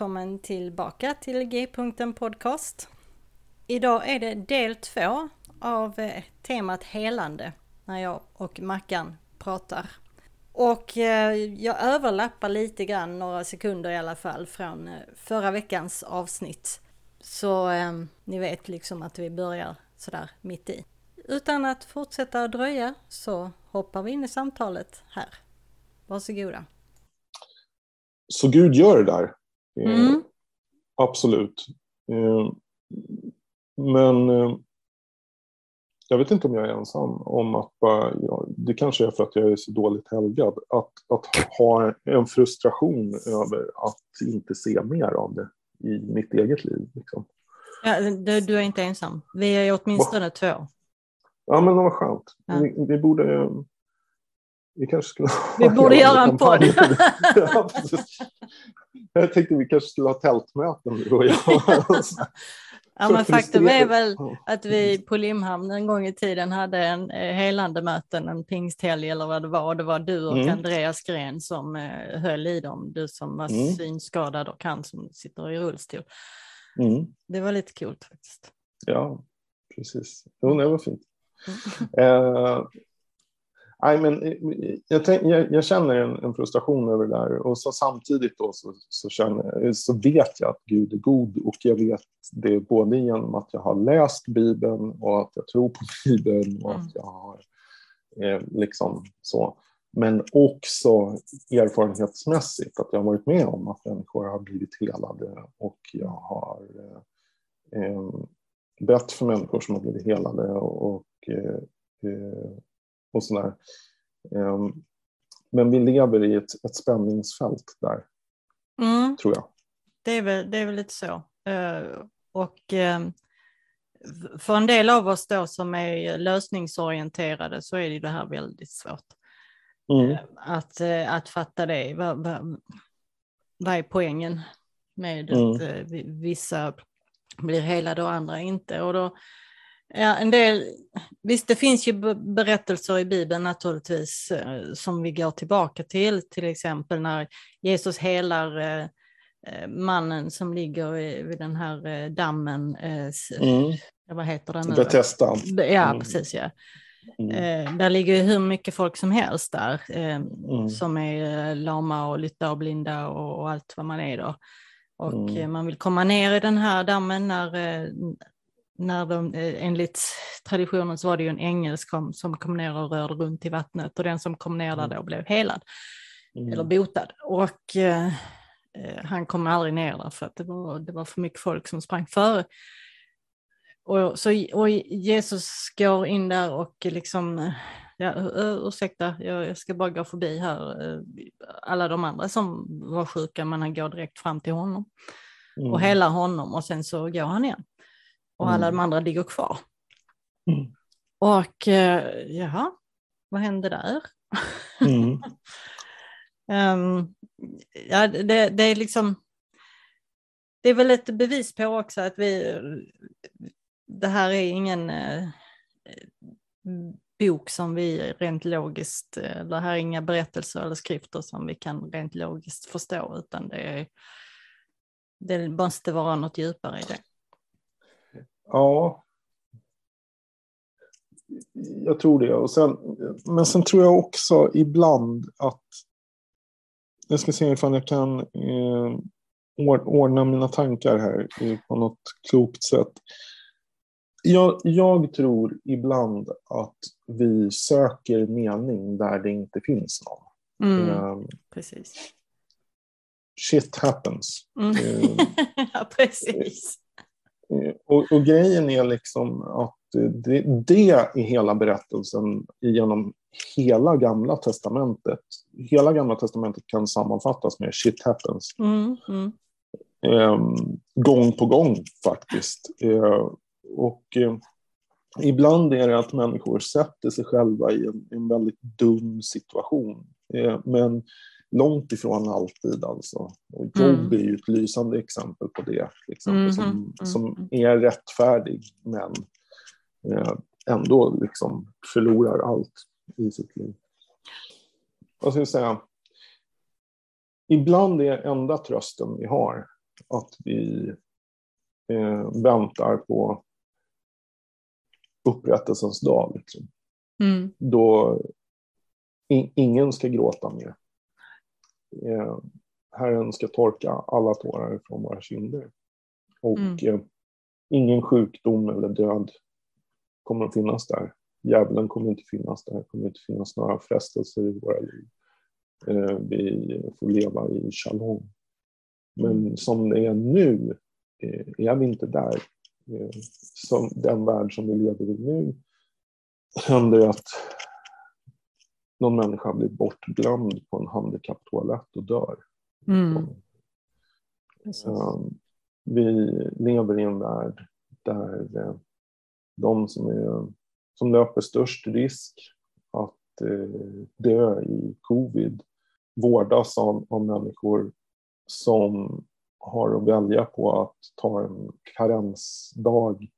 Välkommen tillbaka till G-punkten podcast. Idag är det del två av eh, temat helande när jag och Mackan pratar. Och eh, jag överlappar lite grann, några sekunder i alla fall, från eh, förra veckans avsnitt. Så eh, ni vet liksom att vi börjar sådär mitt i. Utan att fortsätta dröja så hoppar vi in i samtalet här. Varsågoda. Så Gud gör det där? Mm. Absolut. Men jag vet inte om jag är ensam om att bara, ja, det kanske är för att jag är så dåligt helgad, att, att ha en frustration över att inte se mer av det i mitt eget liv. Liksom. Ja, du, du är inte ensam. Vi är åtminstone Va? två. Ja, men vad skönt. Ja. Vi, vi, borde... Vi kanske skulle Vi borde göra en podd. jag tänkte vi kanske skulle ha tältmöten du och jag. Ja, men faktum är väl att vi på Limhamn en gång i tiden hade en eh, helande möten, en pingsthelg eller vad det var. Och det var du och mm. Andreas Gren som eh, höll i dem. Du som var mm. synskadad och han som sitter i rullstol. Mm. Det var lite kul faktiskt. Ja, precis. Jo, det var fint. Mm. eh, Nej, men eh, jag, tänk, jag, jag känner en, en, frustration över det där och så samtidigt då så, så, känner, så vet jag att Gud är god och jag vet det både genom att jag har läst Bibeln och att jag tror på Bibeln och mm. att jag har eh, liksom så. Men också erfarenhetsmässigt att jag har varit med om att människor har blivit helade och jag har eh, eh bett för människor som har blivit helade och eh, eh och sådär. Um, men vi lever i ett, ett spänningsfält där, mm. tror jag. Det är väl, det är väl lite så. Uh, och uh, för en del av oss då som är lösningsorienterade så är det här väldigt svårt. Mm. Uh, att, att fatta det. Vad, vad, vad är poängen med mm. att vissa blir helade och andra inte? Och då, Ja, en del, visst det finns ju berättelser i Bibeln naturligtvis eh, som vi går tillbaka till, till exempel när Jesus helar eh, eh, mannen som ligger vid den här dammen, mm. vad heter den? Bethesda. Ja, mm. precis ja. Mm. Där ligger hur mycket folk som helst där, mm. som är lama och lytta och blinda och allt vad man är då. Och mm. man vill komma ner i den här dammen när, när de, eh, enligt traditionen så var det ju en ängel som, som kom ner och rörde runt i vattnet och den som kom ner där mm. då blev helad mm. eller botad. Och eh, eh, han kom aldrig ner där för att det var, det var för mycket folk som sprang före. Och, så, och Jesus går in där och liksom, ja, ursäkta, jag, jag ska bara gå förbi här, eh, alla de andra som var sjuka, men han går direkt fram till honom mm. och helar honom och sen så går han igen och alla mm. de andra ligger kvar. Mm. Och eh, jaha, vad hände där? Mm. um, ja, det, det, är liksom, det är väl ett bevis på också att vi, det här är ingen eh, bok som vi rent logiskt, eller här är inga berättelser eller skrifter som vi kan rent logiskt förstå, utan det, är, det måste vara något djupare i det. Ja. jag tror det. Och sen, men sen tror jag också ibland att... Jag ska se ifall jag kan eh, ordna mina tankar här på något klokt sätt. Jag, jag, tror ibland att vi söker mening där det inte finns någon. Mm, um, precis. Shit happens. Mm. Uh, ja, precis. Uh, och, och, grejen är liksom att det, det är hela berättelsen genom hela Gamla Testamentet. Hela Gamla Testamentet kan sammanfattas med shit happens. Mm, mm. Um, gång på gång faktiskt. Uh, och uh, ibland är det att människor sätter sig själva i en, en väldigt dum situation. Uh, men långt ifrån alltid alltså. Och jobb mm. är ju ett lysande exempel på det. Liksom, mm, som, mm. som är rättfärdig men eh, ändå liksom förlorar allt i sitt liv. Vad ska jag säga? Ibland är enda trösten vi har att vi eh, väntar på upprättelsens dag. Liksom. Mm. Då in, ingen ska gråta mer. Eh, Herren ska torka alla tårar från våra kinder. Och mm. eh, ingen sjukdom eller död kommer att finnas där. Djävulen kommer inte finnas där. Det kommer inte finnas några frestelser i våra liv. Eh, vi får leva i shalom. Men mm. som det är nu eh, är vi inte där. Eh, som den värld som vi lever i nu händer att någon människa blir bortglömd på en handikapptoalett och dör. Mm. Vi lever i en värld där de som, är, som löper störst risk att eh, dö i covid vårdas av, av människor som har att välja på att ta en karensdag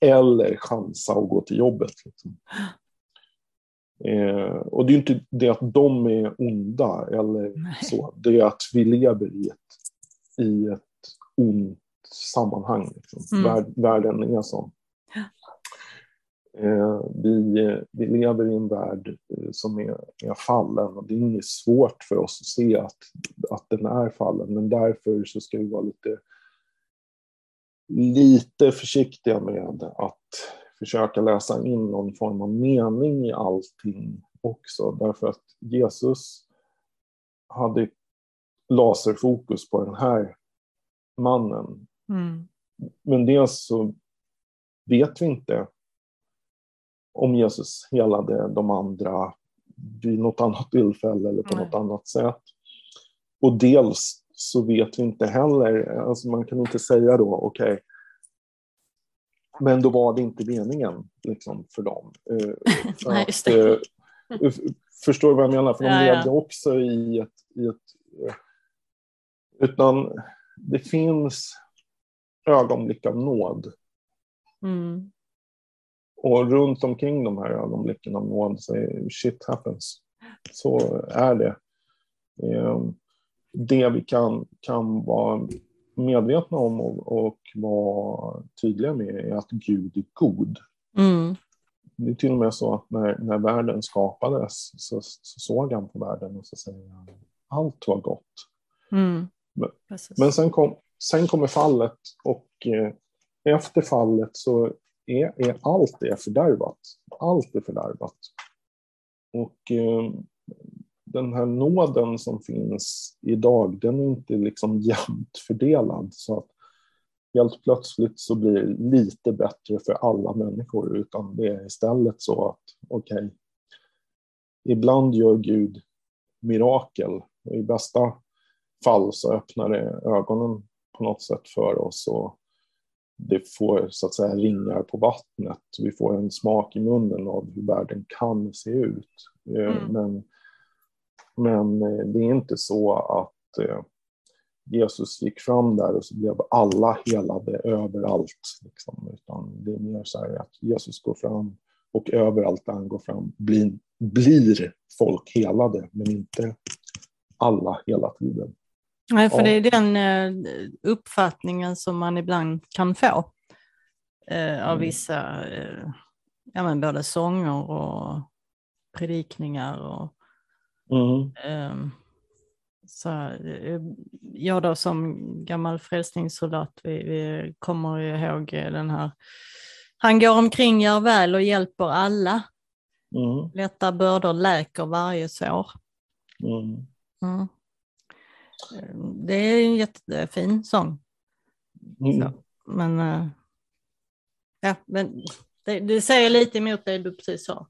eller chansa att gå till jobbet. Liksom. Eh, och det är inte det att de är onda eller Nej. så. Det är att vi lever i ett, i ett ont sammanhang. Liksom. Mm. Värld, världen är sån. Eh, vi, vi lever i en värld eh, som är, är fallen och det är inget svårt för oss att se att, att den är fallen. Men därför så ska vi vara lite, lite försiktiga med att försöka läsa in någon form av mening i allting också. Därför att Jesus hade laserfokus på den här mannen. Mm. Men dels så vet vi inte om Jesus helade de andra vid något annat tillfälle eller på Nej. något annat sätt. Och dels så vet vi inte heller, alltså man kan inte säga då, okej, okay, men då var det inte meningen liksom, för dem. Eh, Nej, just det. Eh, förstår du vad jag menar? För de levde ja. också i ett, i ett... Eh, utan det finns ögonblick av nåd. Mm. Och runt omkring de här ögonblicken av nåd så shit happens. Så är det. Det vi kan, kan vara medvetna om och, och vara tydliga med är att Gud är god. Mm. Det är till och med så att när, när världen skapades så, så såg han på världen och så säger han allt var gott. Mm. Men, men, sen, kom, sen kommer fallet och eh, efter fallet så är, är allt är fördärvat. Allt är fördärvat. Och eh, den här nåden som finns idag, den är inte liksom jämnt fördelad. Så att helt plötsligt så blir det lite bättre för alla människor, utan det är istället så att, okej, okay, ibland gör Gud mirakel. I bästa fall så öppnar det ögonen på något sätt för oss och det får så att säga ringar på vattnet. Vi får en smak i munnen av hur världen kan se ut. Eh, mm. Men, men eh, det är inte så att eh, Jesus gick fram där och så blev alla helade överallt. Liksom. Utan det är mer så här att Jesus går fram och överallt där han går fram blir, blir folk helade, men inte alla hela tiden. Nej, för ja. det är den eh, uppfattningen som man ibland kan få eh, av mm. vissa, eh, ja, men både sånger och predikningar. Och, Mm. ehm, så, eh, jag då som gammal frälsningssoldat, vi, vi kommer ihåg den här, han går omkring, gör väl och hjälper alla. Mm. Lätta bördor läker varje sår. Mm. Mm. Ehm, Det är en jättefin sång. Mm. Så, men eh, ja, men det, det säger lite emot det du precis sa.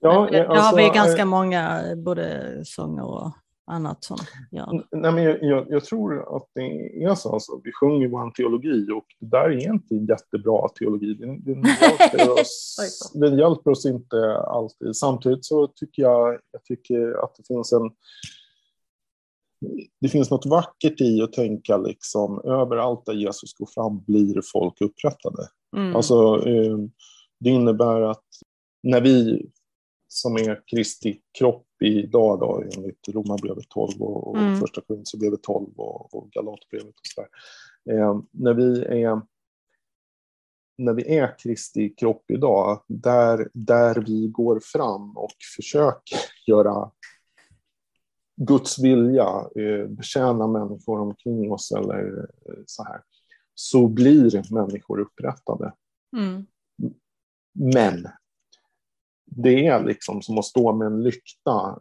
Ja, det, alltså, har vi ganska eh, många, eh, både sånger och annat som gör. Nej, men jag, jag, jag tror att det är så. Alltså, vi sjunger vår teologi och det där är inte jättebra teologi. Den, den, hjälper oss, den hjälper oss inte alltid. Samtidigt så tycker jag, jag tycker att det finns en det finns något vackert i att tänka liksom överallt där Jesus går fram blir folk upprättade. Mm. Alltså, eh, det innebär att när vi som är Kristi kropp idag då, enligt Romarbrevet 12 och, och Mm. första Korinthierbrevet 12 och, och Galatbrevet och så där. Eh, när vi är när vi är Kristi kropp idag, där, där vi går fram och försöker göra Guds vilja, eh, betjäna människor omkring oss eller eh, så här, så blir människor upprättade. Mm. Men det är liksom som att stå med en lykta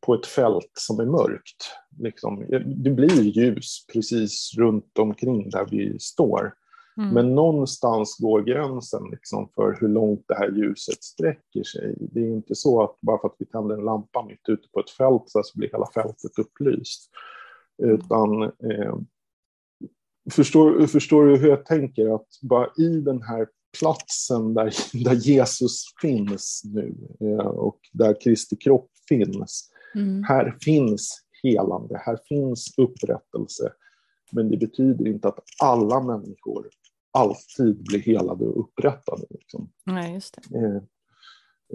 på ett fält som är mörkt. Liksom, det blir ljus precis runt omkring där vi står. Mm. Men någonstans går gränsen liksom för hur långt det här ljuset sträcker sig. Det är inte så att bara för att vi tänder en lampa mitt ute på ett fält så blir hela fältet upplyst. Utan eh, förstår, förstår du hur jag tänker? Att bara i den här platsen där, där Jesus finns nu eh, och där Kristi kropp finns. Mm. Här finns helande, här finns upprättelse. Men det betyder inte att alla människor alltid blir helade och upprättade. Liksom. Nej, just det. Eh,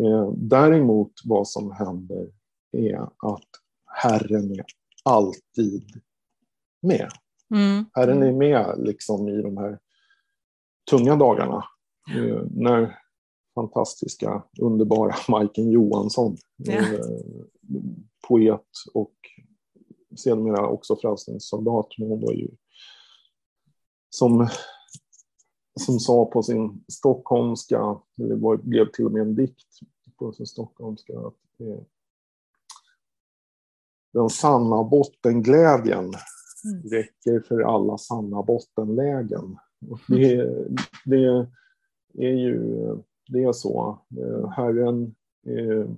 eh, däremot vad som händer är att Herren är alltid med. Mm. Herren är med liksom i de här tunga dagarna. Eh, när fantastiska, underbara Majken Johansson, Ja. eh, poet och sedermera också frälsningssoldat, men hon var ju som, som sa på sin stockholmska, eller det var, blev till och med en dikt på sin stockholmska, att eh, den sanna bottenglädjen Mm. räcker för alla sanna bottenlägen. Och det, det är ju det är så. Eh, Herren eh,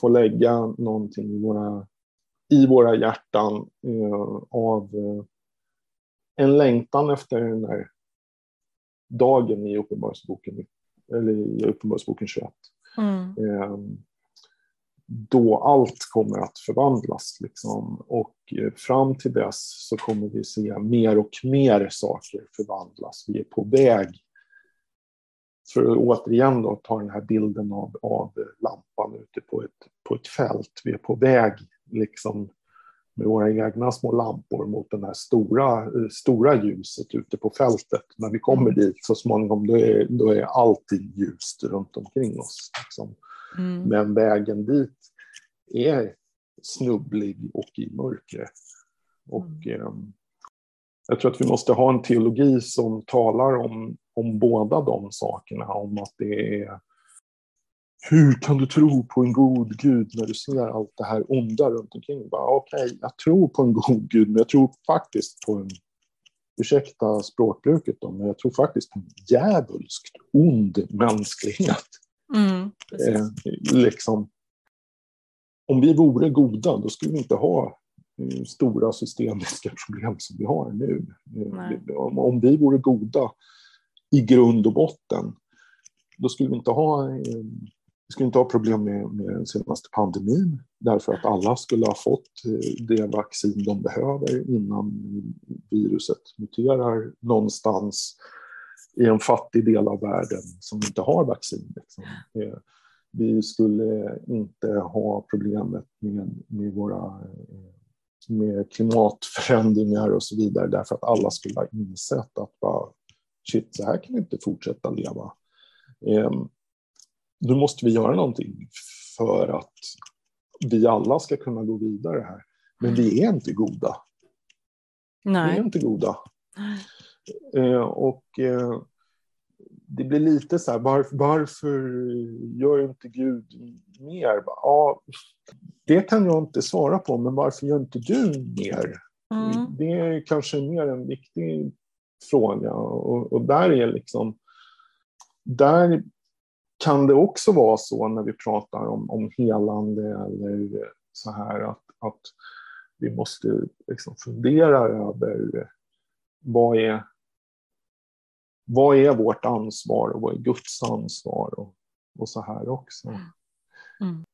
får lägga någonting i våra, i våra hjärtan eh, av en längtan efter den där dagen i Uppenbarelseboken, eller i Uppenbarelseboken 21 Mm. då allt kommer att förvandlas. Liksom. Och fram till dess så kommer vi se mer och mer saker förvandlas. Vi är på väg, för att återigen då, ta den här bilden av, av lampan ute på ett, på ett fält. Vi är på väg liksom, med våra egna små lampor mot det här stora, stora ljuset ute på fältet. När vi kommer dit så småningom, då är, då är allting ljust runt omkring oss. Liksom. Mm. Men vägen dit är snubblig och i mörkret. Och eh, jag tror att vi måste ha en teologi som talar om, om båda de sakerna. Om att det är hur kan du tro på en god Gud när du ser allt det här onda runt omkring? Okej, jag tror på en god Gud, men jag tror faktiskt på en, ursäkta språkbruket då, men jag tror faktiskt på en djävulskt ond mänsklighet. Mm. Eh, liksom, om vi vore goda, då skulle vi inte ha eh, stora systemiska problem som vi har nu. Eh, om, om vi vore goda i grund och botten, då skulle vi inte ha, eh, vi skulle inte ha problem med, med den senaste pandemin, därför att alla skulle ha fått eh, det vaccin de behöver innan viruset muterar någonstans i en fattig del av världen som inte har vaccin. Liksom. Eh, vi skulle inte ha problemet med, med våra med klimatförändringar och så vidare därför att alla skulle ha insett att bara, shit, så här kan vi inte fortsätta leva. Eh, nu måste vi göra någonting för att vi alla ska kunna gå vidare här. Men vi är inte goda. Nej. Vi är inte goda. Eh, och eh, det blir lite så här, varför, varför gör inte Gud mer? Ja, det kan jag inte svara på, men varför gör inte du mer? Mm. Det är kanske mer en viktig fråga. Och, och, där är liksom... Där kan det också vara så när vi pratar om, om helande eller så här att, att vi måste liksom fundera över vad är, vad är vårt ansvar och vad är Guds ansvar och, och så här också. Mm.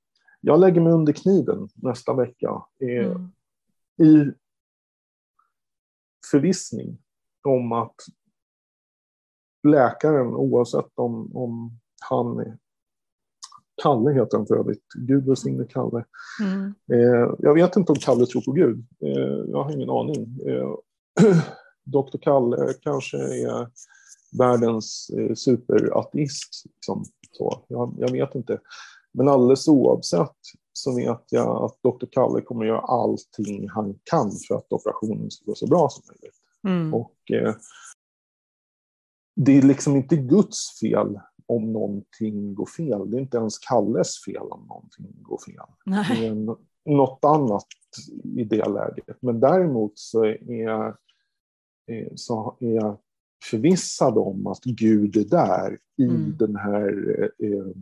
Jag lägger mig under kniven nästa vecka eh, mm. i förvissning om att läkaren, oavsett om, om han är Kalle heter han för övrigt. Gud välsigne Kalle. Mm. Eh, jag vet inte om Kalle tror på Gud. Eh, jag har ingen aning. Eh, Dr. Kalle kanske är världens eh, superateist. Liksom, så. Jag, jag, vet inte. Men alldeles oavsett så vet jag att Dr. Kalle kommer att göra allting han kan för att operationen ska gå så bra som möjligt. Mm. Och eh, det är liksom inte Guds fel om någonting går fel. Det är inte ens Kalles fel om någonting går fel. Nej. Det är något annat i det läget. Men däremot så är, eh, så är jag förvissad om att Gud är där i mm. den här eh,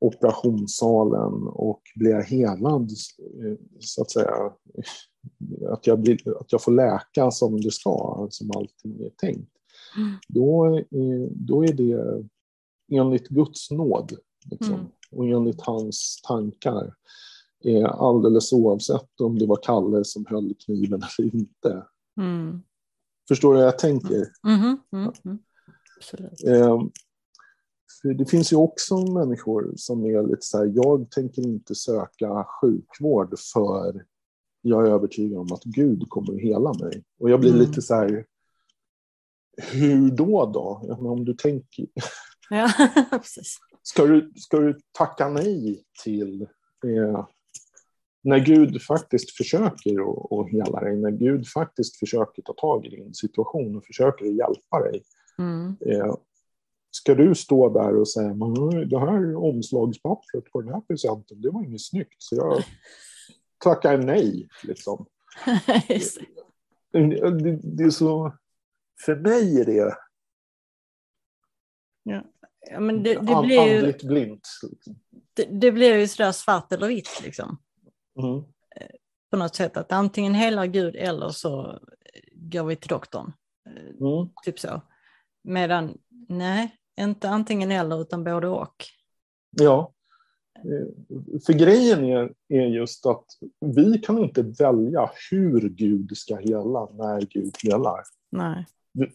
operationssalen och blir helad, eh, så att säga, att jag, blir, att jag får läka som det ska, som allting är tänkt, mm. då, då är det enligt Guds nåd liksom, mm. och enligt hans tankar. Eh, alldeles oavsett om det var Kalle som höll kniven eller inte. Mm. Förstår du vad jag tänker? Mm. Mm. Eh, för det finns ju också människor som är lite så här, jag tänker inte söka sjukvård för jag är övertygad om att Gud kommer att hela mig. Och jag blir mm. lite så här, hur då då? om du tänker... Ja, precis. Ska du, ska du tacka nej till eh, när Gud faktiskt försöker att hela dig, när Gud faktiskt försöker ta tag i din situation och försöker hjälpa dig. Mm. Eh, ska du stå där och säga det här omslagspappret på den här presenten, det var inget snyggt, så jag tackar nej. Liksom. det, det, är så, för mig är det Ja. ja men det, det blir ju, blint. Det, det, blir ju sådär svart eller vitt liksom. Mm. Eh, på något sätt att antingen helar Gud eller så går vi till doktorn. Eh, mm. Typ så. Medan nej, inte antingen eller utan både och. Ja. Eh, för grejen är, är just att vi kan inte välja hur Gud ska hela när Gud helar. Nej.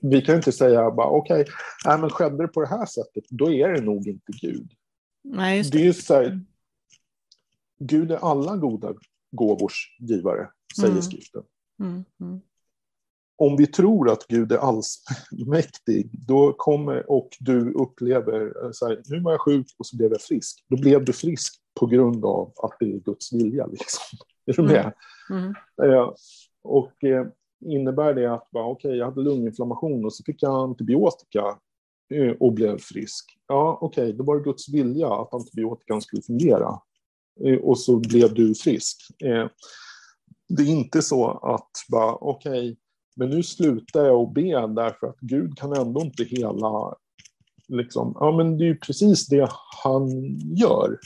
Vi kan inte säga bara okej, okay, men skedde det på det här sättet, då är det nog inte Gud. Nej, det. det är så här, Gud är alla goda gåvors givare, säger mm. skriften. Mm, mm. Om vi tror att Gud är allsmäktig, då kommer och du upplever så här, nu var jag sjuk och så blev jag frisk. Då blev du frisk på grund av att det är Guds vilja. Liksom. Är du med? Mm. Mm. och eh, innebär det att bara, okay, jag hade lunginflammation och så fick jag antibiotika eh, och blev frisk. Ja, okej, okay, då var det Guds vilja att antibiotikan skulle fungera. Eh, och så blev du frisk. Eh, det är inte så att bara, okej, okay, men nu slutar jag att be därför att Gud kan ändå inte hela Liksom, ja, men det är ju precis det han gör.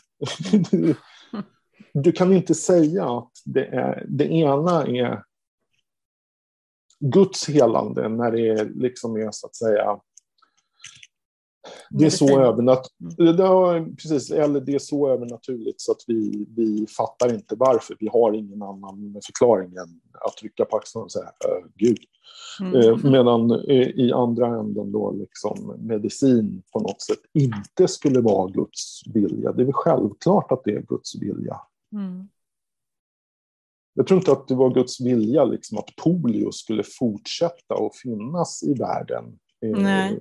du kan inte säga att det, är, det ena är Guds helande när det liksom är så att säga det är så övernaturligt. Mm. Precis, eller det är så övernaturligt så att vi, vi fattar inte varför. Vi har ingen annan förklaring än att trycka på axeln och säga Gud. Mm. Eh, medan eh, i andra änden då liksom medicin på något sätt inte skulle vara Guds vilja. Det är väl självklart att det är Guds vilja. Mm. Jag tror inte att det var Guds vilja liksom, att polio skulle fortsätta att finnas i världen. Eh, Nej.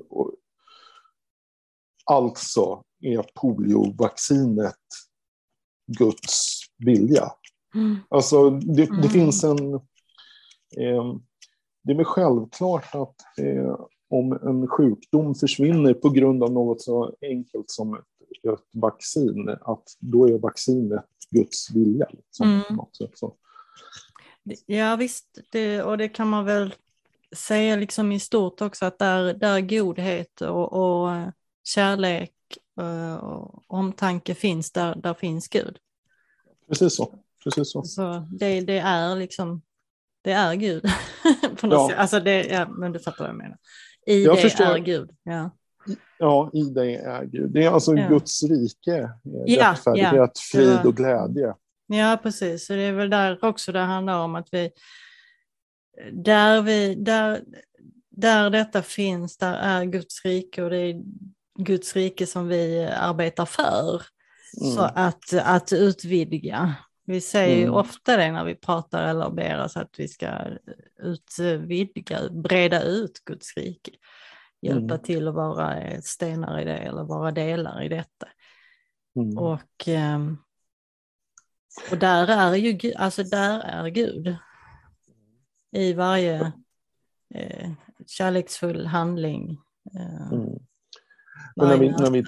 Alltså, är poliovaccinet Guds vilja. Mm. Alltså det, det mm. finns en... Eh, det är väl självklart att eh, om en sjukdom försvinner på grund av något så enkelt som ett, ett vaccin, att då är vaccinet Guds vilja. Liksom, mm. något sätt, så. Ja visst, det, och det kan man väl säga liksom i stort också att där, där godhet och, och kärlek eh, och omtanke finns, där, där finns Gud. Precis så. Precis så. så det, det är liksom, det är Gud. på något ja. sätt. Alltså det, ja, men du fattar vad jag menar. I jag det förstår. är Gud. Ja. Ja, i dig är Gud. Det är alltså ja. Guds rike, ja, rättfärdighet, ja. frid och glädje. Ja, precis. Så det är väl där också det handlar om att vi, där, vi, där, där detta finns, där är Guds rike och det är Guds rike som vi arbetar för. Mm. Så att, att utvidga. Vi säger mm. ofta det när vi pratar eller ber oss att vi ska utvidga, breda ut Guds rike. Hjälpa mm. till att vara stenar i det eller vara delar i detta. Mm. Och, ehm, och där är ju alltså där är Gud. I varje eh, kärleksfull handling. Eh, mm. Men när vi, när, vi,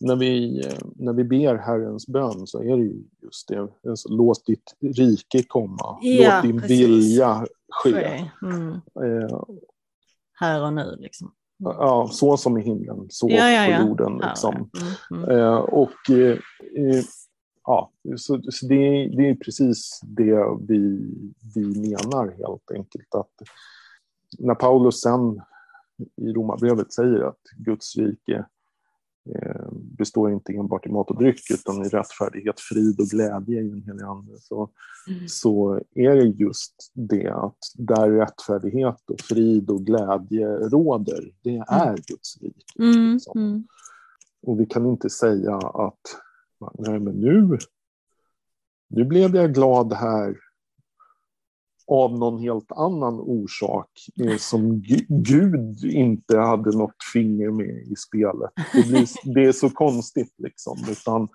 när, vi, när vi ber Herrens bön så är det ju just det. Alltså, låt ditt rike komma. Ja, låt din precis. vilja ske. Mm. Eh, här och nu liksom. Ja, så som i himlen, så ja, ja, ja. på jorden. Liksom. Mm, mm. Eh, och eh, eh, ja, så, så det, det, är precis det vi, vi menar helt enkelt. Att när Paulus sen i Romarbrevet säger att Guds rike eh, består inte enbart i mat och dryck utan i rättfärdighet, frid och glädje i den helige Ande. Så, mm. så är det just det att där rättfärdighet och frid och glädje råder, det mm. är mm. Guds rike. Mm. Liksom. Mm. Och vi kan inte säga att nej men nu, nu blev jag glad här av någon helt annan orsak eh, som Gud inte hade något finger med i spelet. Det, blir, det är så konstigt liksom. Utan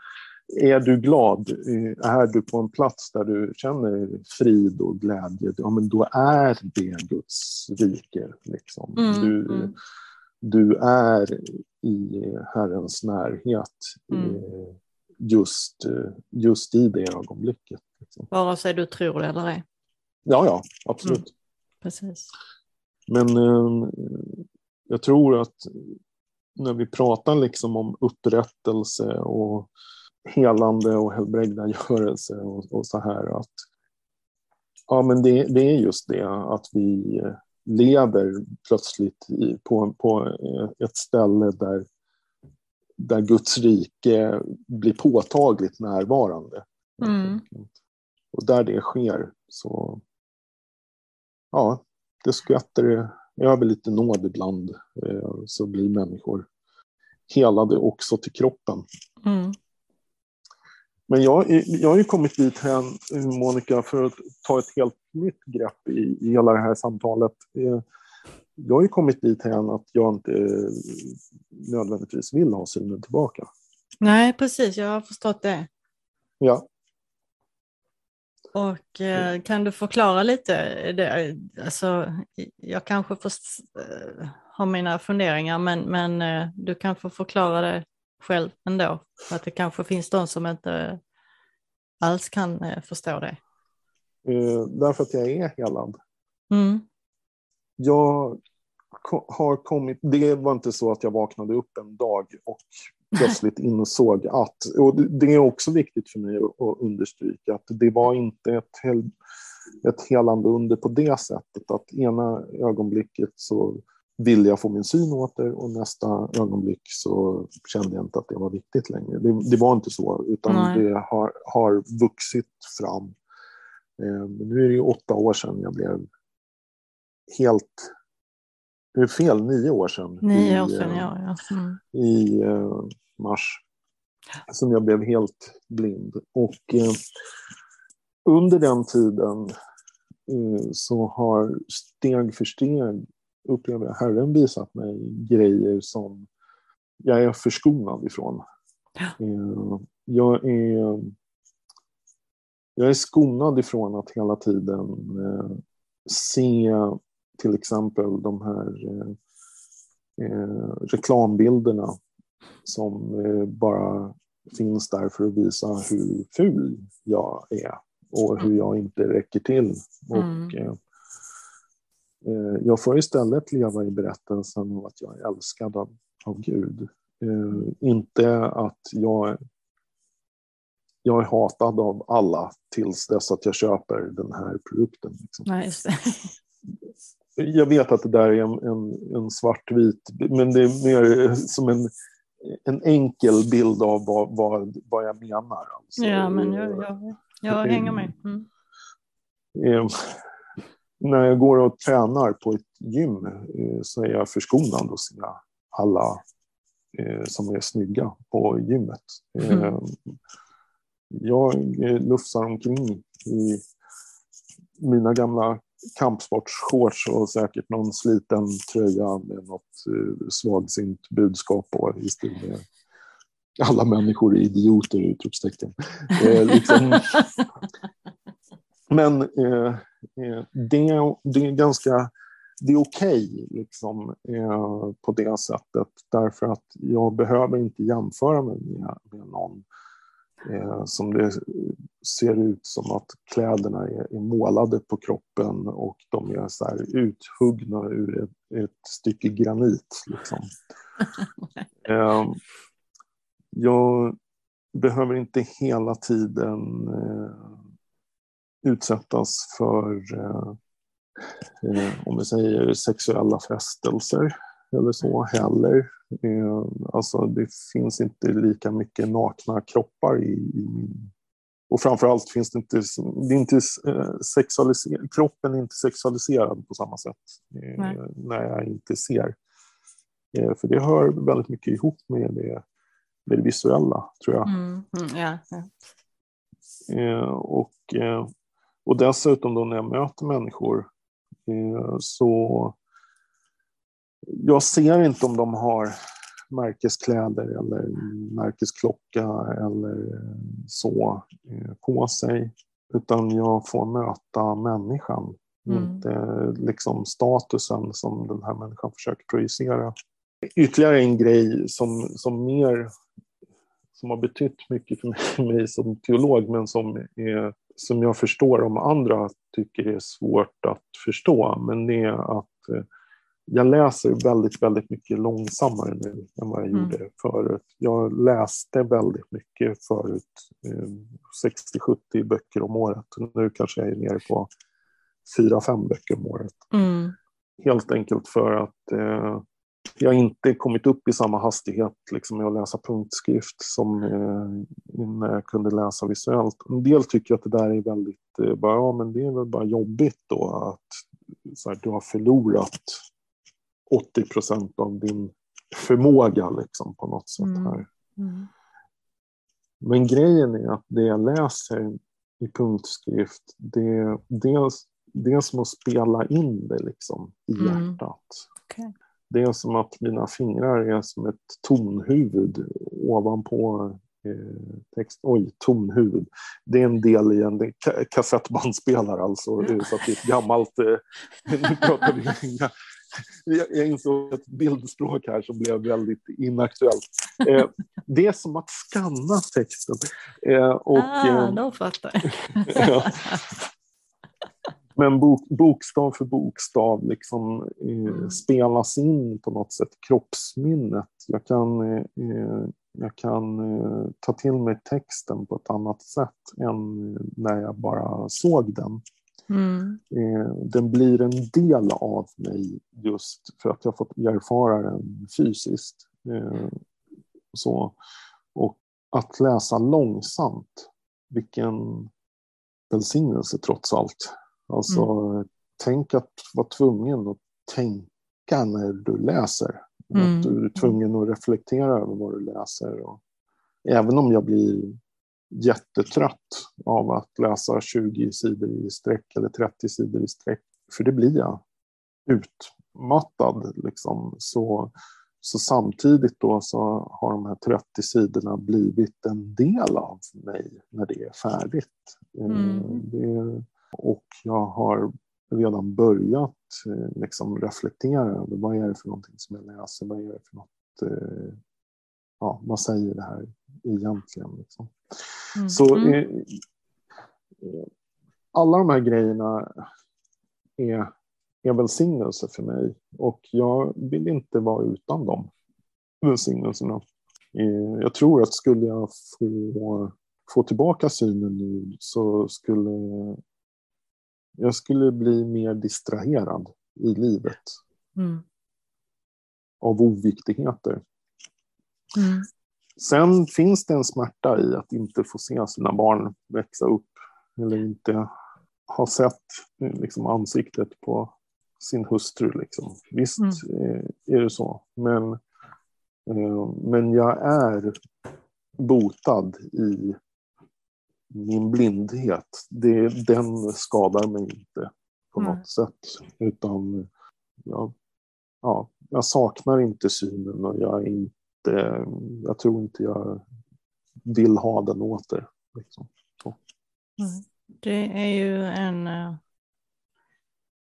är du glad, eh, är du på en plats där du känner frid och glädje, ja men då är det Guds rike. Liksom. Mm, du, mm. du är i Herrens närhet mm. Eh, just, just i det ögonblicket. Liksom. Vare sig du tror det eller ej. Ja, ja, absolut. Mm. Precis. Men eh, jag tror att när vi pratar liksom om upprättelse och helande och helbrägdagörelse och, och så här att ja, men det, det, är just det att vi lever plötsligt i, på, på ett ställe där, där Guds rike blir påtagligt närvarande. Mm. Och där det sker så ja, det skvätter över lite nåd ibland eh, så blir människor helade också till kroppen. Mm. Men jag, jag har ju kommit dit här, Monica, för att ta ett helt nytt grepp i, i hela det här samtalet. Eh, jag har ju kommit dit här att jag inte eh, nödvändigtvis vill ha synen tillbaka. Nej, precis. Jag har förstått det. Ja. Och eh, kan du förklara lite? Det, alltså, jag kanske får eh, ha mina funderingar men, men eh, du kan få förklara det själv ändå. För att det kanske finns de som inte alls kan eh, förstå det. Eh, därför att jag är helad. Mm. Jag har kommit, det var inte så att jag vaknade upp en dag och plötsligt insåg att, och det är också viktigt för mig att understryka, att det var inte ett, hel, ett helande under på det sättet att ena ögonblicket så ville jag få min syn åter och nästa ögonblick så kände jag inte att det var viktigt längre. Det, det var inte så, utan Nej. det har, har vuxit fram. Eh, nu är det ju åtta år sedan jag blev helt det är fel, nio år sedan. Nio år sedan, ja. ja. Mm. I uh, mars. Som jag blev helt blind. Och uh, under den tiden uh, så har steg för steg, upplever jag, Herren visat mig grejer som jag är förskonad ifrån. Ja. Eh, jag är jag är skonad ifrån att hela tiden eh, se till exempel de här eh, eh, reklambilderna som eh, bara finns där för att visa hur ful jag är och hur jag inte räcker till. Mm. Och, eh, eh, jag får istället leva i berättelsen om att jag är älskad av, av Gud. inte att jag jag är hatad av alla tills dess att jag köper den här produkten. Liksom. Nej, jag vet att det där är en, en, en svartvit, men det är mer som en, en enkel bild av vad, vad, vad jag menar. Alltså, ja, men jag, jag, jag hänger med. Mm. Eh, när jag går och tränar på ett gym eh, så är jag förskonad att se alla eh, som är snygga på gymmet. Mm jag lufsar omkring i mina gamla kampsportsshorts och säkert någon sliten tröja med något eh, svagsint budskap på i stil med alla människor är idioter, utropstecken. Eh, liksom. Men eh, eh, det, det är ganska det är okej okay, liksom, eh, på det sättet därför att jag behöver inte jämföra mig med, med någon Eh, som det ser ut som att kläderna är, är, målade på kroppen och de är så här uthuggna ur ett, ett stycke granit. Liksom. eh, jag behöver inte hela tiden eh, utsättas för eh, eh, om vi säger sexuella frestelser eller så heller. Eh, alltså det finns inte lika mycket nakna kroppar i, i och framförallt finns det inte, det inte eh, sexualiser, kroppen är inte sexualiserad på samma sätt eh, när jag inte ser. För det hör väldigt mycket ihop med det, med det visuella, tror jag. Mm, mm, ja, ja. Och, och dessutom då när jag möter människor så jag ser inte om de har märkeskläder eller märkesklocka eller så eh, på sig. Utan jag får möta människan, mm. inte liksom statusen som den här människan försöker projicera. Ytterligare en grej som, som mer som har betytt mycket för mig som teolog men som, är, som jag förstår om andra tycker är svårt att förstå. Men det är att eh, jag läser väldigt, väldigt mycket långsammare nu än vad jag mm. gjorde förut. Jag läste väldigt mycket förut, 60-70 eh, böcker om året. Nu kanske jag är nere på 4-5 böcker om året. Mm. Helt enkelt för att eh, jag inte kommit upp i samma hastighet liksom, med att läsa punktskrift som eh, när jag kunde läsa visuellt. En del tycker att det där är väldigt, eh, bara, ja men det är väl bara jobbigt då att så här, du har förlorat 80 procent av din förmåga liksom, på något sätt mm. här. Mm. Men grejen är att det jag läser i punktskrift, det, dels, det är som att spela in det liksom, i mm. hjärtat. Okay. Det är som att mina fingrar är som ett tonhuvud ovanpå eh, text. Oj, tonhuvud. Det är en del i en kassettbandspelare alltså. Så att det är ett gammalt... Eh, nu pratar vi jag insåg ett bildspråk här som blev väldigt inaktuellt. Eh, det är som att skanna texten. Eh, och, ah, eh, då fattar jag. Men bok, bokstav för bokstav liksom, eh, mm. spelas in på något sätt, kroppsminnet. Jag kan, eh, jag kan eh, ta till mig texten på ett annat sätt än när jag bara såg den. Mm. Eh, den blir en del av mig just för att jag fått erfara den fysiskt. Eh, så. Och att läsa långsamt, vilken välsignelse trots allt. Alltså, mm. tänk att vara tvungen att tänka när du läser. Mm. Att du är tvungen att reflektera över vad du läser. Och även om jag blir jättetrött av att läsa 20 sidor i sträck eller 30 sidor i sträck. För det blir jag. Utmattad liksom. Så, så samtidigt då så har de här 30 sidorna blivit en del av mig när det är färdigt. Eh, mm. Det, och jag har redan börjat eh, liksom reflektera över vad är det för någonting som jag läser, vad är det för något, eh, ja, vad säger det här egentligen? Liksom. Mm. Så mm. eh, alla de här grejerna är, är välsignelse för mig och jag vill inte vara utan dem välsignelserna. Jag tror att skulle jag få, få tillbaka synen nu så skulle jag skulle bli mer distraherad i livet. Mm. Av oviktigheter. Mm. Sen finns det en smärta i att inte få se sina barn växa upp. Eller inte ha sett liksom, ansiktet på sin hustru. Liksom. Visst mm. Eh, är det så. Men, eh, men jag är botad i min blindhet, det, den skadar mig inte på något mm. sätt. Utan jag, ja, jag saknar inte synen och jag, är inte, jag tror inte jag vill ha den åter. Liksom. Mm. Det är ju en uh,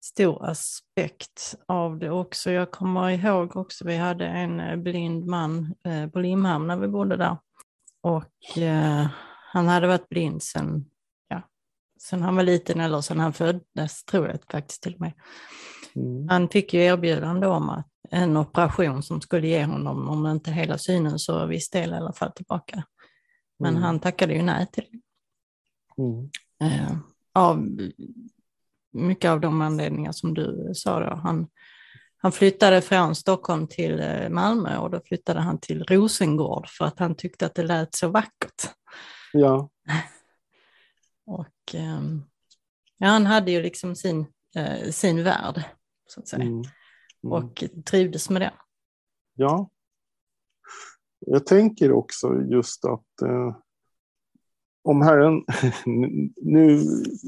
stor aspekt av det också. Jag kommer ihåg också, vi hade en uh, blind man på Limhamn när vi bodde där. Och han hade varit blind sen, ja, sen han var liten eller sen han föddes, tror jag faktiskt till och med. Mm. Han fick ju erbjudande om att en operation som skulle ge honom, om inte hela synen så viss del i alla fall tillbaka. Men mm. han tackade ju nej till det. Mm. Eh, av mycket av de anledningar som du sa då. Han, han flyttade från Stockholm till eh, Malmö och då flyttade han till Rosengård för att han tyckte att det lät så vackert. Ja. Och um, ja, han hade ju liksom sin, uh, sin värld, så att säga. Mm. Mm. Och trivdes med det. Ja. Jag tänker också just att uh, om Herren, nu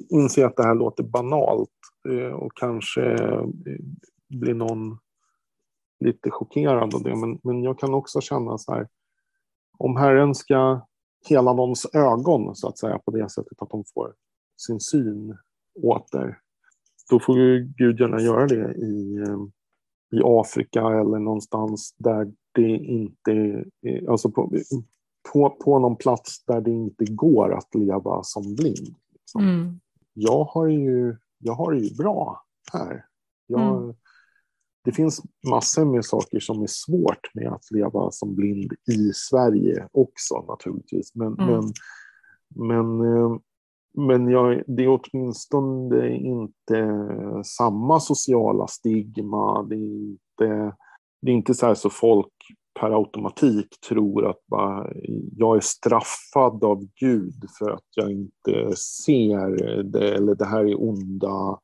inser jag att det här låter banalt uh, och kanske blir någon lite chockerad av det, men, men jag kan också känna så här, om Herren ska hela någons ögon så att säga på det sättet att de får sin syn åter. Då får Gud gärna göra det i, eh, i Afrika eller någonstans där det inte, alltså på, på, på någon plats där det inte går att leva som blind. Liksom. Mm. Jag, har ju, jag har det ju bra här. Jag, mm. Det finns massor med saker som är svårt med att leva som blind i Sverige också naturligtvis. Men, mm. men, men, eh, men jag, det är åtminstone inte samma sociala stigma. Det är inte, det är inte så här så folk per automatik tror att bara, jag är straffad av Gud för att jag inte ser det, eller det här är onda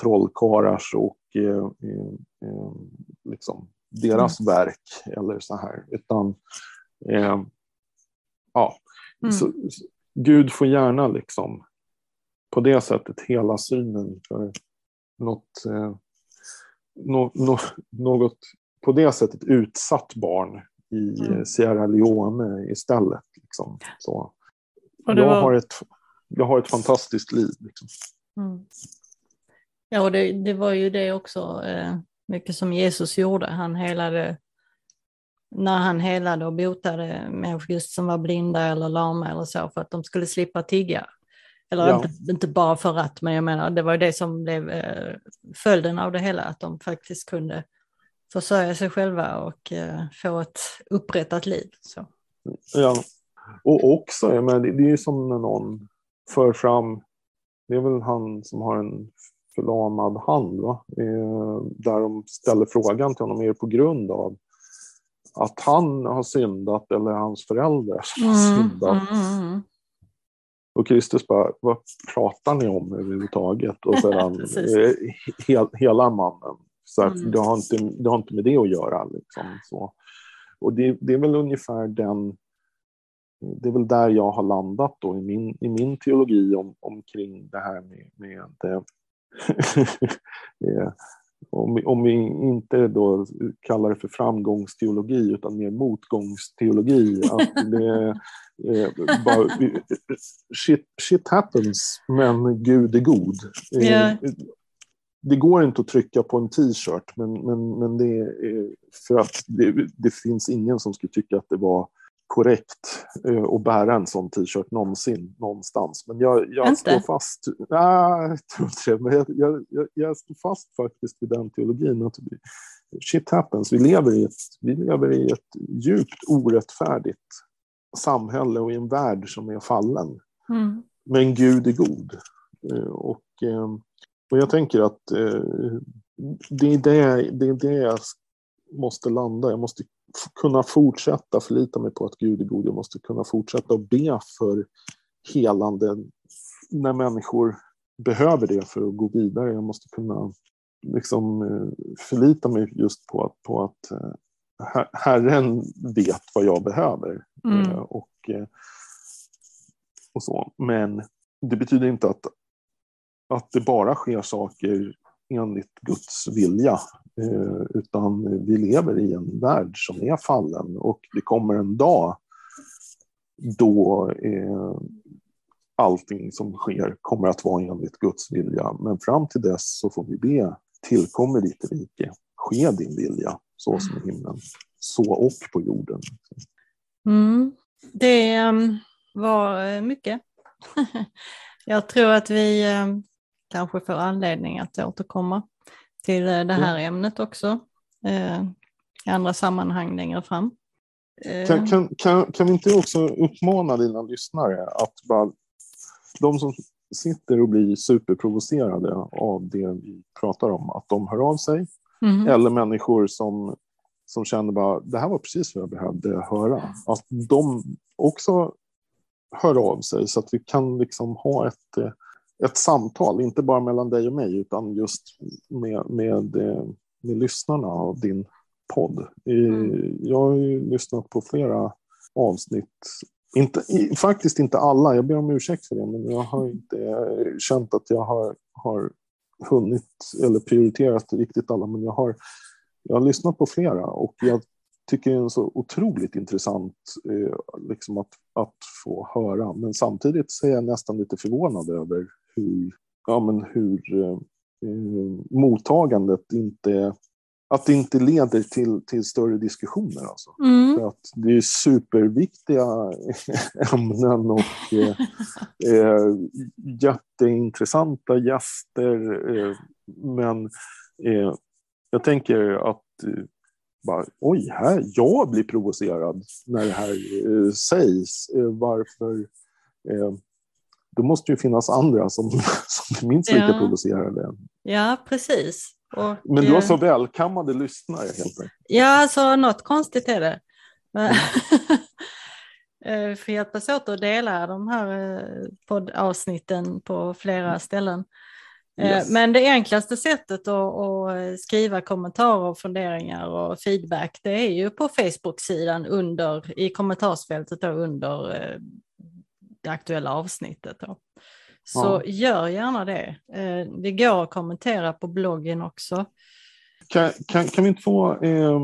trollkarlars och eh, eh, eh, liksom deras mm. verk eller så här. Utan eh, ja, mm. så, Gud får gärna liksom på det sättet hela synen för något, eh, no, no, något på det sättet utsatt barn i mm. Sierra Leone istället. Liksom. Så. Jag, var... har ett, jag har ett fantastiskt liv. Liksom. Mm. Ja, och det, det var ju det också, eh, mycket som Jesus gjorde. Han helade, när han helade och botade människor just som var blinda eller lama eller så, för att de skulle slippa tigga. Eller ja. inte, inte, bara för att, men jag menar, det var det som blev eh, följden av det hela, att de faktiskt kunde försörja sig själva och eh, få ett upprättat liv. Så. Ja, och också, jag menar, det, det är ju som när någon för fram, det är väl han som har en förlamad hand. Va? Eh, där de ställer frågan till honom, är det på grund av att han har syndat eller hans föräldrar som har mm, syndat? Mm, mm. Och Kristus bara, vad pratar ni om överhuvudtaget? Och sedan eh, he, hela mannen. Så att mm. det, har inte, det har inte med det att göra. Liksom, så. Och det, det, är väl ungefär den... Det är väl där jag har landat då i min, i min teologi om, omkring det här med, med om vi, om vi inte då kallar det för framgångsteologi utan mer motgångsteologi. Att det eh, bara, shit, shit happens, men Gud är god. Yeah. Det går inte att trycka på en t-shirt, men, men, men det är för att det, det finns ingen som skulle tycka att det var korrekt eh, att bära en sån t-shirt någonsin, någonstans. Men jag, jag står fast... Nej, jag. Men jag, jag, jag, står fast faktiskt vid den teologin. Att shit happens. Vi lever, i ett, vi lever i ett djupt orättfärdigt samhälle och i en värld som är fallen. Mm. Men Gud är god. Eh, och, eh, och jag tänker att det är det, det är det jag måste landa. Jag måste kunna fortsätta förlita mig på att Gud är god. Jag måste kunna fortsätta att be för helande när människor behöver det för att gå vidare. Jag måste kunna liksom eh, förlita mig just på att, på att eh, Herren vet vad jag behöver. Mm. Eh, och, och så. Men det betyder inte att, att det bara sker saker enligt Guds vilja. Eh, utan vi lever i en värld som är fallen och det kommer en dag då eh, allting som sker kommer att vara enligt Guds vilja. Men fram till dess så får vi be, tillkommer ditt rike, ske din vilja, så som i himlen, så och på jorden. Mm. Det ehm, var eh, mycket. Jag tror att vi ehm, kanske får anledning att återkomma till eh, det här mm. ämnet också eh, i andra sammanhang längre fram. Eh. Kan, kan, kan, kan vi inte också uppmana dina lyssnare att bara, de som sitter och blir superprovocerade av det vi pratar om, att de hör av sig. Mm. Eller människor som, som känner bara, det här var precis vad jag behövde höra. Att de också hör av sig så att vi kan liksom ha ett ett samtal, inte bara mellan dig och mig, utan just med, med, eh, med lyssnarna av din podd. Mm. Jag har ju lyssnat på flera avsnitt. Inte, faktiskt inte alla, jag ber om ursäkt för det, men jag har inte känt att jag har, har hunnit eller prioriterat riktigt alla, men jag har, jag har lyssnat på flera och jag tycker det är så otroligt intressant eh, liksom att, att få höra. Men samtidigt så är jag nästan lite förvånad över hur, ja, men hur eh, mottagandet inte att det inte leder till, till större diskussioner. Alltså. Mm. För att det är superviktiga ämnen och eh, eh, jätteintressanta gäster. Eh, men eh, jag tänker att eh, bara, oj, här, jag blir provocerad när det här eh, sägs. varför då måste det finnas andra som, som är minst lika ja. producerade. Ja, precis. Och, Men du har så välkammade lyssnare helt enkelt. Ja, alltså något konstigt är det. Mm. Vi får hjälpas åt att dela de här eh, poddavsnitten på flera mm. ställen. Eh, yes. Men det enklaste sättet att, skriva kommentarer, funderingar och feedback det är ju på Facebook-sidan under, i kommentarsfältet under eh, det aktuella avsnittet. Då. Så ja. gör gärna det. Eh, det går att kommentera på bloggen också. Kan, kan, kan vi inte få eh, eh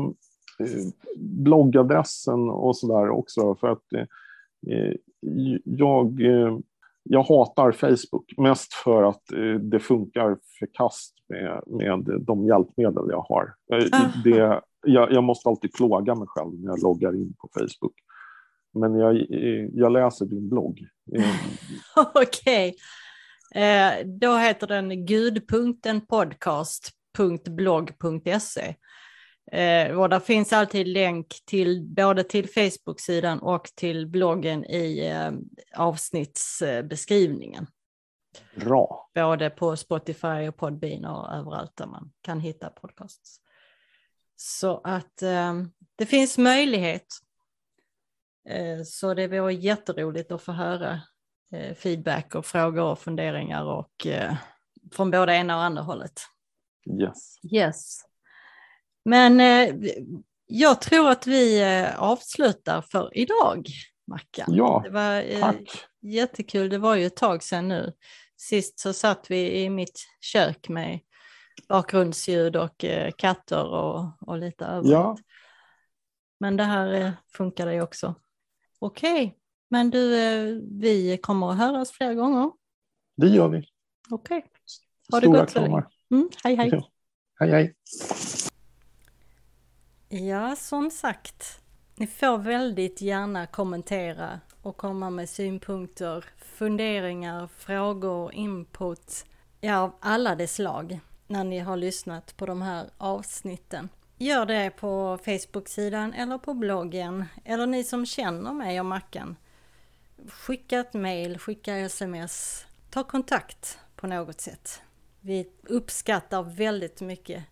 bloggadressen och sådär också? För att eh, jag, eh, jag hatar Facebook mest för att eh, det funkar för kast med, med de hjälpmedel jag har. Det, jag, jag måste alltid plåga mig själv när jag loggar in på Facebook. Men jag, jag läser din blogg. Okej. Okay. Eh, då heter den gud.podcast.blogg.se. Eh, och där finns alltid länk till både till Facebook-sidan och till bloggen i eh, avsnittsbeskrivningen. Bra. Både på Spotify och Podbean och överallt där man kan hitta podcasts. Så att eh, det finns möjlighet så det var jätteroligt att få höra eh, feedback och frågor och funderingar och eh, från både ena och andra hållet. Yes. Yes. Men jag tror att vi avslutar för idag, Mackan. Ja, det var tack. jättekul. Det var ju ett tag sedan nu. Sist så satt vi i mitt kök med bakgrundsljud och eh, katter och, och lite övrigt. Ja. Men det här eh, funkar det också. Okej, okay. men du, eh, vi kommer att höras fler gånger. Det gör vi. Okej. Okay. Ha det gott länge. Mm, hej hej. Ja. Hej hej. Ja, som sagt. Ni får väldigt gärna kommentera och komma med synpunkter, funderingar, frågor, input, ja av alla de slag när ni har lyssnat på de här avsnitten. Gör det på Facebook-sidan eller på bloggen eller ni som känner mig och Mackan. Skicka ett mail, skicka sms, ta kontakt på något sätt. Vi uppskattar väldigt mycket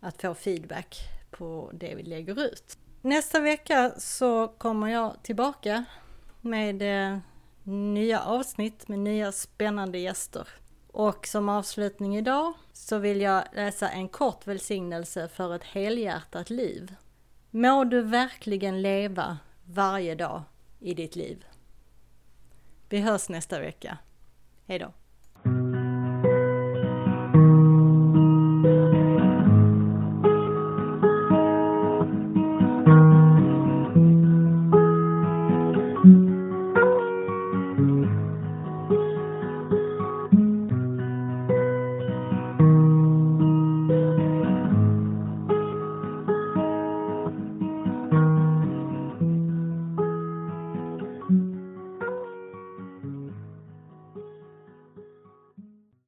att få feedback på det vi lägger ut. Nästa vecka så kommer jag tillbaka med eh, nya avsnitt med nya spännande gäster. Och som avslutning idag så vill jag läsa en kort välsignelse för ett helhjärtat liv. Må du verkligen leva varje dag i ditt liv. Vi hörs nästa vecka. Hejdå!